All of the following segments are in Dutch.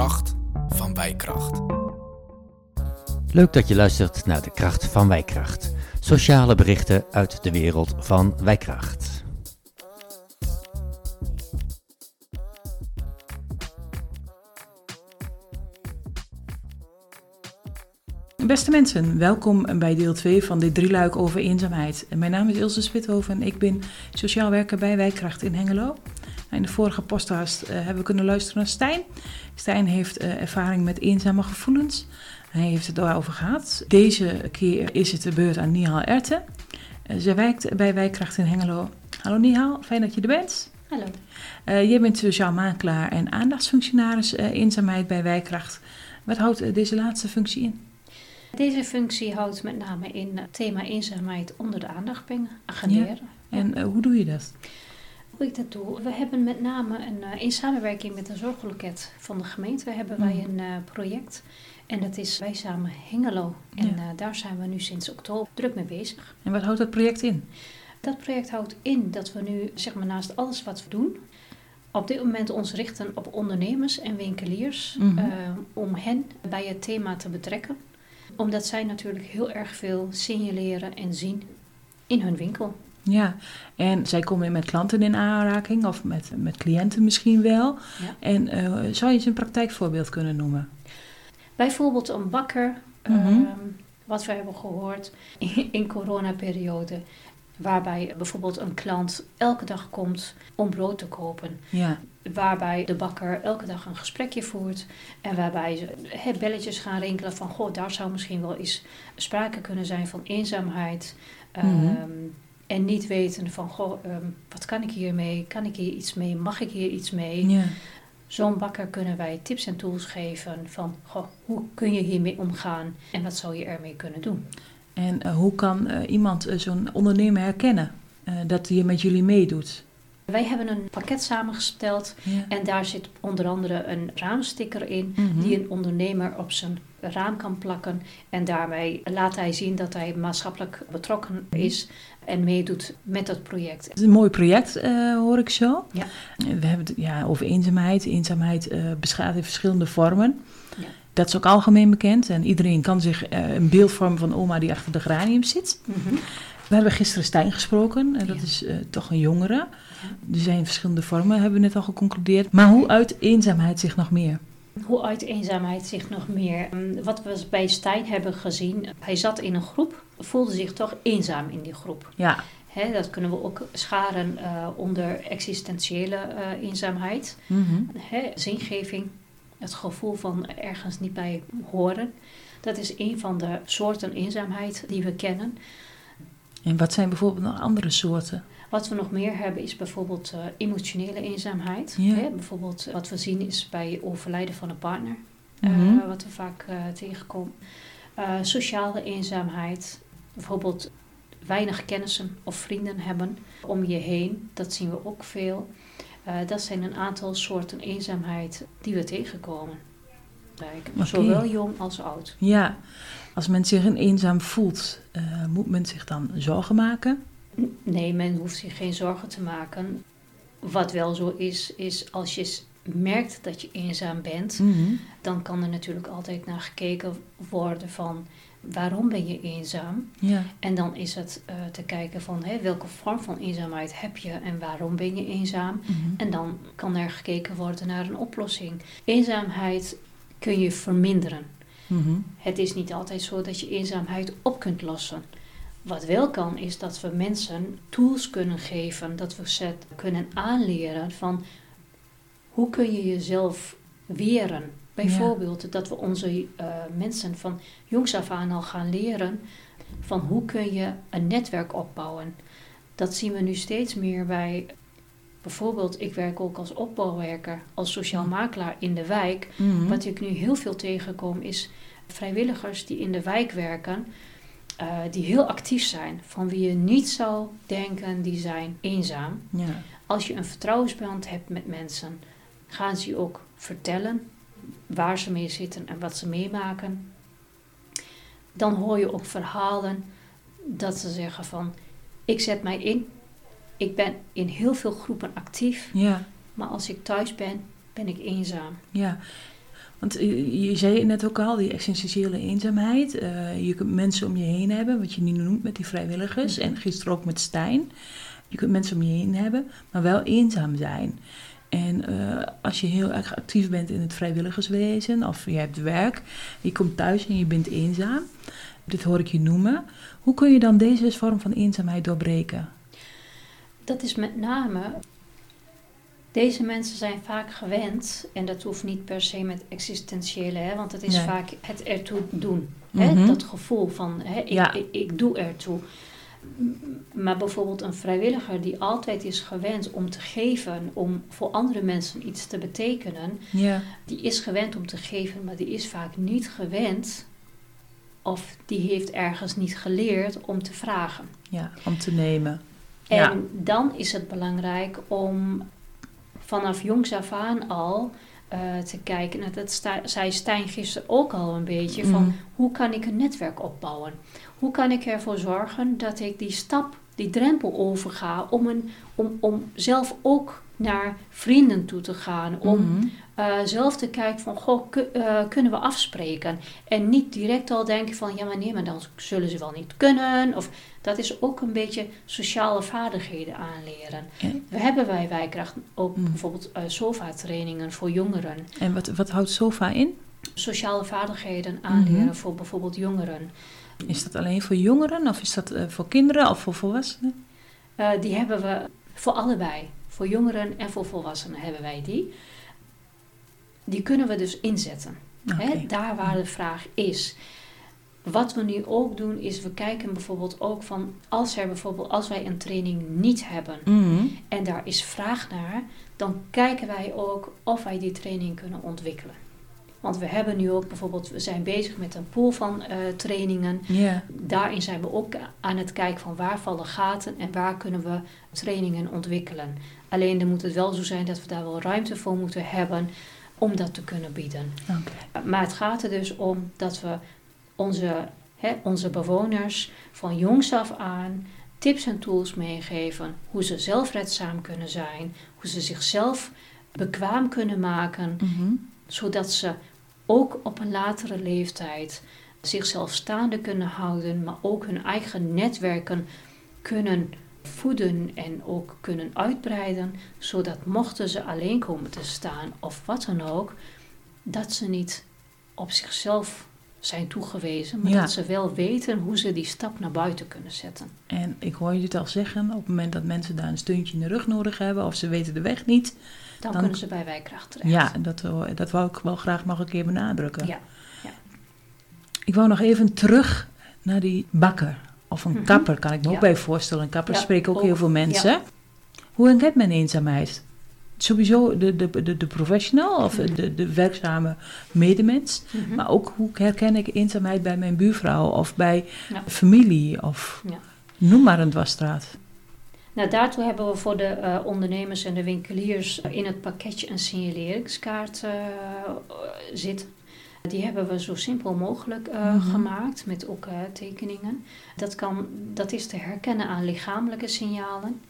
kracht van wijkracht. Leuk dat je luistert naar de kracht van wijkracht. Sociale berichten uit de wereld van wijkracht. Beste mensen, welkom bij deel 2 van dit drieluik over eenzaamheid. Mijn naam is Ilse Spithoven en ik ben sociaal werker bij Wijkracht in Hengelo. In de vorige podcast uh, hebben we kunnen luisteren naar Stijn. Stijn heeft uh, ervaring met eenzame gevoelens. Hij heeft het daarover gehad. Deze keer is het de beurt aan Nihal Erten. Uh, zij werkt bij Wijkracht in Hengelo. Hallo Nihal, fijn dat je er bent. Hallo. jij bent sociaal makelaar en aandachtsfunctionaris eenzaamheid bij Wijkracht. Wat houdt deze laatste functie in? Deze functie houdt met name in het thema eenzaamheid onder de aandacht brengen, agenderen. Ja. En uh, hoe doe je dat? Hoe ik dat doe? We hebben met name een, uh, in samenwerking met een zorgloket van de gemeente hebben mm. wij een uh, project. En dat is Wij Samen Hengelo. En ja. daar zijn we nu sinds oktober druk mee bezig. En wat houdt dat project in? Dat project houdt in dat we nu, zeg maar naast alles wat we doen, op dit moment ons richten op ondernemers en winkeliers. Mm -hmm. om hen bij het thema te betrekken omdat zij natuurlijk heel erg veel signaleren en zien in hun winkel. Ja, en zij komen met klanten in aanraking of met, met cliënten misschien wel. Ja. En uh, zou je eens een praktijkvoorbeeld kunnen noemen? Bijvoorbeeld een bakker, mm -hmm. uh, wat we hebben gehoord in, in coronaperiode. Waarbij bijvoorbeeld een klant elke dag komt om brood te kopen. Ja. Waarbij de bakker elke dag een gesprekje voert. En waarbij ze he, belletjes gaan rinkelen van... Goh, daar zou misschien wel eens sprake kunnen zijn van eenzaamheid. Um, en niet weten van, goh, um, wat kan ik hiermee? Kan ik hier iets mee? Mag ik hier iets mee? Ja. Zo'n bakker kunnen wij tips en tools geven van... Goh, hoe kun je hiermee omgaan? En wat zou je ermee kunnen doen? En uh, hoe kan uh, iemand uh, zo'n ondernemer herkennen dat hij met jullie meedoet? Wij hebben een pakket samengesteld ja. en daar zit onder andere een raamsticker in mm-hmm. die een ondernemer op zijn raam kan plakken. En daarmee laat hij zien dat hij maatschappelijk betrokken is en meedoet met dat project. Het is een mooi project, uh, hoor ik zo. Ja. We hebben het ja, over eenzaamheid. Eenzaamheid uh, bestaat in verschillende vormen. Ja. Dat is ook algemeen bekend en iedereen kan zich uh, een beeld vormen van oma die achter de geranium zit. Mm-hmm. We hebben gisteren Stijn gesproken en dat ja. is uh, toch een jongere. Ja. Er zijn verschillende vormen, hebben we net al geconcludeerd. Maar hoe uit eenzaamheid zich nog meer? Hoe uit eenzaamheid zich nog meer? Wat we bij Stijn hebben gezien, hij zat in een groep, voelde zich toch eenzaam in die groep. Ja. He, dat kunnen we ook scharen uh, onder existentiële uh, eenzaamheid. He, zingeving, het gevoel van ergens niet bij horen. Dat is een van de soorten eenzaamheid die we kennen. En wat zijn bijvoorbeeld nog andere soorten? Wat we nog meer hebben is bijvoorbeeld uh, emotionele eenzaamheid. Ja. Hè? Bijvoorbeeld wat we zien is bij overlijden van een partner. Mm-hmm. Uh, wat we vaak uh, tegenkomen. sociale eenzaamheid. Bijvoorbeeld weinig kennissen of vrienden hebben om je heen. Dat zien we ook veel. dat zijn een aantal soorten eenzaamheid die we tegenkomen. Okay. Zowel jong als oud. Ja, als men zich eenzaam voelt, uh, moet men zich dan zorgen maken? Nee, men hoeft zich geen zorgen te maken. Wat wel zo is, is als je merkt dat je eenzaam bent, mm-hmm. dan kan er natuurlijk altijd naar gekeken worden van waarom ben je eenzaam? Ja. En dan is het uh, te kijken van hè, welke vorm van eenzaamheid heb je en waarom ben je eenzaam? Mm-hmm. En dan kan er gekeken worden naar een oplossing. Eenzaamheid kun je verminderen. Mm-hmm. Het is niet altijd zo dat je eenzaamheid op kunt lossen. Wat wel kan, is dat we mensen tools kunnen geven, dat we ze kunnen aanleren van hoe kun je jezelf weren. Bijvoorbeeld ja. dat we onze uh, mensen van jongs af aan al gaan leren van hoe kun je een netwerk opbouwen. Dat zien we nu steeds meer bij Bijvoorbeeld, ik werk ook als opbouwwerker, als sociaal makelaar in de wijk. Mm-hmm. Wat ik nu heel veel tegenkom is vrijwilligers die in de wijk werken, uh, die heel actief zijn, van wie je niet zou denken die zijn eenzaam. Ja. Als je een vertrouwensband hebt met mensen, gaan ze je ook vertellen waar ze mee zitten en wat ze meemaken. Dan hoor je ook verhalen dat ze zeggen van ik zet mij in, ik ben in heel veel groepen actief, ja. maar als ik thuis ben, ben ik eenzaam. Ja. Want eh, je zei het net ook al, die essentiële eenzaamheid. Uh, je kunt mensen om je heen hebben, wat je nu noemt met die vrijwilligers. En gisteren ook met Stijn. Je kunt mensen om je heen hebben, maar wel eenzaam zijn. En uh, als je heel erg actief bent in het vrijwilligerswezen of je hebt werk, je komt thuis en je bent eenzaam, dit hoor ik je noemen. Hoe kun je dan deze vorm van eenzaamheid doorbreken? Dat is met name. Deze mensen zijn vaak gewend, en dat hoeft niet per se met existentiële, hè, want het is Nee. vaak het ertoe doen. Hè, Mhm. dat gevoel van hè, ik, Ja. ik, ik doe ertoe. Maar bijvoorbeeld een vrijwilliger die altijd is gewend om te geven, om voor andere mensen iets te betekenen, Ja, die is gewend om te geven, maar die is vaak niet gewend of die heeft ergens niet geleerd om te vragen. ja om te nemen. En Ja. dan is het belangrijk om vanaf jongs af aan al eh, te kijken, en dat zei Stijn gisteren ook al een beetje, van Mhm. hoe kan ik een netwerk opbouwen? Hoe kan ik ervoor zorgen dat ik die stap, die drempel overga om, een, om, om zelf ook naar vrienden toe te gaan, om Mhm. eh, zelf te kijken van, goh, eh, kunnen we afspreken? En niet direct al denken van, ja maar nee, maar dan zullen ze wel niet kunnen. Of dat is ook een beetje sociale vaardigheden aanleren. En, We hebben bij Wijkracht ook Mm. bijvoorbeeld eh SOFA-trainingen voor jongeren. en wat, wat houdt SOFA in? Sociale vaardigheden aanleren Mhm. voor bijvoorbeeld jongeren. Is dat alleen voor jongeren of is dat voor kinderen of voor volwassenen? Die hebben we voor allebei. Voor jongeren en voor volwassenen hebben wij die. Die kunnen we dus inzetten. Hè, daar waar de vraag is. Wat we nu ook doen, is we kijken bijvoorbeeld ook van als er bijvoorbeeld als wij een training niet hebben Mhm. en daar is vraag naar, dan kijken wij ook of wij die training kunnen ontwikkelen. Want we hebben nu ook bijvoorbeeld, we zijn bezig met een pool van eh, trainingen. Daarin zijn we ook aan het kijken van waar vallen gaten en waar kunnen we trainingen ontwikkelen. Alleen dan moet het wel zo zijn dat we daar wel ruimte voor moeten hebben om dat te kunnen bieden. Maar het gaat er dus om dat we onze, hè, onze bewoners van jongs af aan tips en tools meegeven. Hoe ze zelfredzaam kunnen zijn. Hoe ze zichzelf bekwaam kunnen maken. Mhm. Zodat ze ook op een latere leeftijd zichzelf staande kunnen houden. Maar ook hun eigen netwerken kunnen voeden en ook kunnen uitbreiden. Zodat mochten ze alleen komen te staan of wat dan ook. Dat ze niet op zichzelf zijn toegewezen, maar Ja. dat ze wel weten hoe ze die stap naar buiten kunnen zetten. En ik hoor je het al zeggen, op het moment dat mensen daar een steuntje in de rug nodig hebben of ze weten de weg niet. Dan, Dan- kunnen ze bij wijkracht terecht. Ja, dat, dat wou ik wel graag nog een keer benadrukken. Ja. Ik wou nog even terug naar die bakker. Of een Mhm. kapper, kan ik me ook Ja. bij voorstellen. Een kapper Ja, spreken ook ook. heel veel mensen. Hoe herkent men eenzaamheid? Sowieso de, de, de, de professional of Mhm. de, de werkzame medemens. Mhm. Maar ook hoe herken ik eenzaamheid bij mijn buurvrouw of bij Ja. familie of Ja. noem maar een dwarsstraat. Nou, daartoe hebben we voor de eh, ondernemers en de winkeliers in het pakketje een signaleringskaart eh, zitten. Die hebben we zo simpel mogelijk eh, Mhm. gemaakt met ook tekeningen. Dat, kan, dat is te herkennen aan lichamelijke signalen.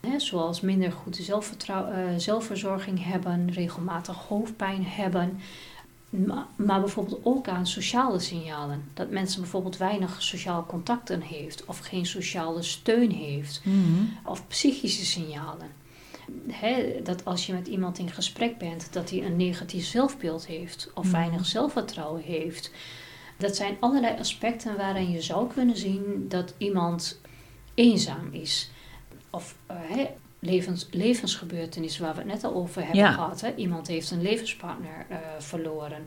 Hè, zoals minder goed zelfverzorging hebben, regelmatig hoofdpijn hebben. Ma- Maar bijvoorbeeld ook aan sociale signalen. Dat mensen bijvoorbeeld weinig sociaal contacten heeft of geen sociale steun heeft of psychische signalen. Dat als je met iemand in gesprek bent, dat hij een negatief zelfbeeld heeft of Mhm. weinig zelfvertrouwen heeft. Dat zijn allerlei aspecten waarin je zou kunnen zien dat iemand eenzaam is. Of hè, levens, levensgebeurtenissen waar we het net al over hebben Ja. gehad. Hè. Iemand heeft een levenspartner eh, verloren.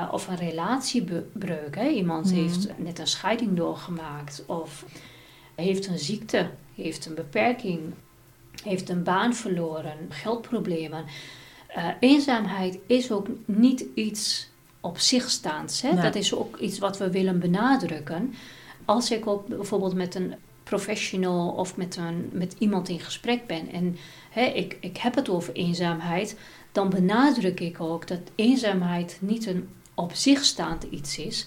Uh, of een relatiebreuk. Hè. Iemand Mhm. heeft net een scheiding doorgemaakt. Of heeft een ziekte, heeft een beperking, heeft een baan verloren, geldproblemen. Eh, eenzaamheid is ook niet iets op zich staands. Hè? Nee. Dat is ook iets wat we willen benadrukken. Als ik ook bijvoorbeeld met een professional of met, een, met iemand in gesprek ben en hè, ik, ik heb het over eenzaamheid, dan benadruk ik ook dat eenzaamheid niet een op zich staand iets is.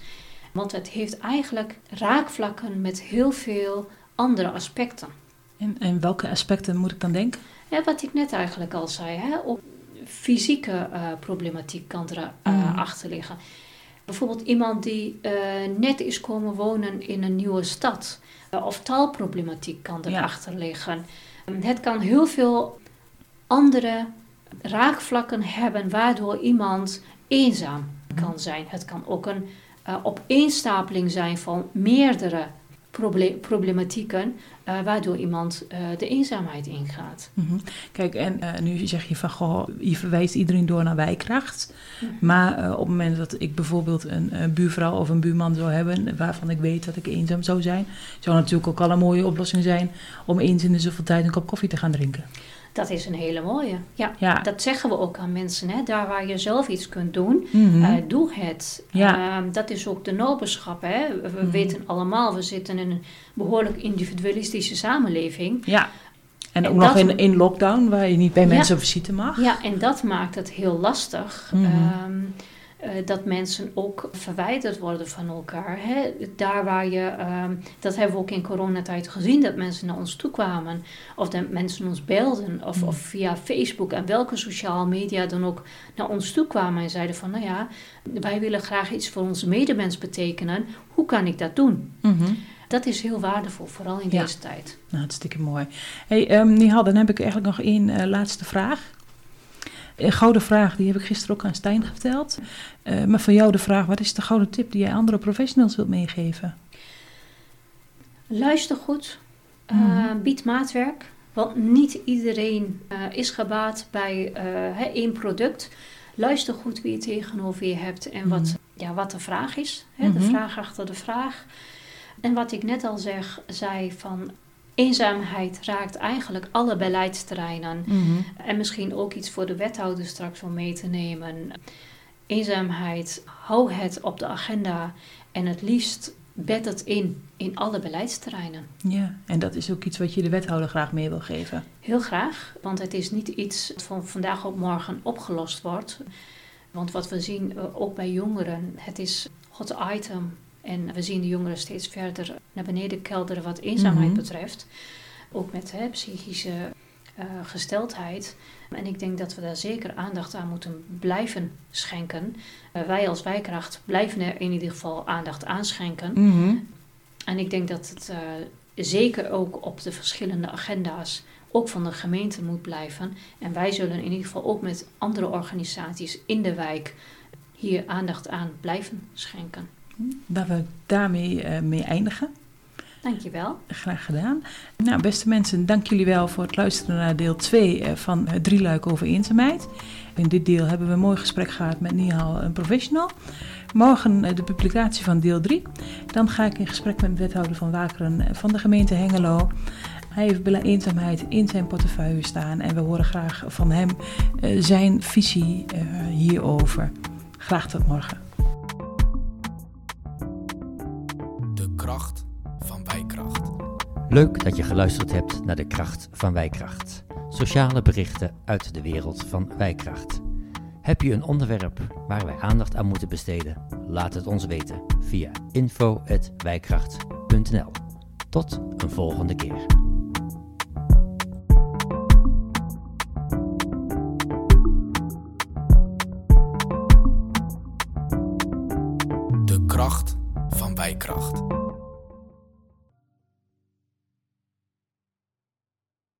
Want het heeft eigenlijk raakvlakken met heel veel andere aspecten. En, en welke aspecten moet ik dan denken? Ja, wat ik net eigenlijk al zei, hè? Op fysieke uh, problematiek kan erachter uh, achter liggen. Bijvoorbeeld iemand die net is komen wonen in een nieuwe stad. of taalproblematiek kan erachter ja. liggen. Het kan heel veel andere raakvlakken hebben waardoor iemand eenzaam kan zijn. Het kan ook een uh, opeenstapeling zijn van meerdere problematieken, uh, waardoor iemand uh, de eenzaamheid ingaat. Mm -hmm. Kijk, en uh, nu zeg je van, goh, je verwijst iedereen door naar wijkracht. Mm -hmm. Maar op het moment dat ik bijvoorbeeld een, een, buurvrouw of een buurman zou hebben, waarvan ik weet dat ik eenzaam zou zijn, zou natuurlijk ook al een mooie oplossing zijn om eens in de zoveel tijd een kop koffie te gaan drinken. Dat is een hele mooie. Ja, ja. dat zeggen we ook aan mensen. Hè? Daar waar je zelf iets kunt doen, mm -hmm. uh, doe het. Ja. Uh, dat is ook de noberschap. Hè? We mm -hmm. weten allemaal, we zitten in een behoorlijk individualistische samenleving. Ja. En, en ook nog in, in lockdown, waar je niet bij mensen op visite mag. Ja, en dat maakt het heel lastig. Mm -hmm. um, uh, dat mensen ook verwijderd worden van elkaar. Hè? Daar waar je, um, dat hebben we ook in coronatijd gezien, dat mensen naar ons toe kwamen. Of dat mensen ons belden. Of, mm. of via Facebook en welke sociale media dan ook naar ons toe kwamen. En zeiden van, nou ja, wij willen graag iets voor onze medemens betekenen. Hoe kan ik dat doen? Mm -hmm. Dat is heel waardevol, vooral in ja. deze tijd. Nou, hartstikke mooi. Hey, um, Nihal, dan heb ik eigenlijk nog één uh, laatste vraag. Een gouden vraag, die heb ik gisteren ook aan Stijn verteld. Uh, maar voor jou de vraag, wat is de gouden tip die jij andere professionals wilt meegeven? Luister goed, uh, mm-hmm. bied maatwerk. Want niet iedereen uh, is gebaat bij één product. Luister goed wie je tegenover je hebt en wat, mm-hmm. ja, wat de vraag is. Hè. De vraag achter de vraag. En wat ik net al zeg, zei van Eenzaamheid raakt eigenlijk alle beleidsterreinen. Mm-hmm. En misschien ook iets voor de wethouder straks om mee te nemen. Eenzaamheid, hou het op de agenda en het liefst bed het in in alle beleidsterreinen. Ja, en dat is ook iets wat je de wethouder graag mee wil geven. Heel graag, want het is niet iets dat van vandaag op morgen opgelost wordt. Want wat we zien, eh, ook bij jongeren, het is hot item en we zien de jongeren steeds verder naar beneden kelderen wat eenzaamheid mm -hmm. betreft. Ook met hè, psychische uh, gesteldheid. En ik denk dat we daar zeker aandacht aan moeten blijven schenken. Uh, wij als wijkracht blijven er in ieder geval aandacht aan schenken. Mm -hmm. En ik denk dat het uh, zeker ook op de verschillende agenda's ook van de gemeente moet blijven. En wij zullen in ieder geval ook met andere organisaties in de wijk hier aandacht aan blijven schenken dat we daarmee uh, mee eindigen. Dankjewel. Graag gedaan. Nou, beste mensen, dank jullie wel voor het luisteren naar deel 2 uh, van het drieluik over eenzaamheid. In dit deel hebben we een mooi gesprek gehad met Nihal, een professional. Morgen uh, de publicatie van deel 3. Dan ga ik in gesprek met de wethouder van Wakeren van de gemeente Hengelo. Hij heeft eenzaamheid in zijn portefeuille staan en we horen graag van hem zijn visie hierover. Graag tot morgen. Leuk dat je geluisterd hebt naar de kracht van wijkracht. Sociale berichten uit de wereld van wijkracht. Heb je een onderwerp waar wij aandacht aan moeten besteden? Laat het ons weten via info.wijkracht.nl. Tot een volgende keer. De kracht van wijkracht.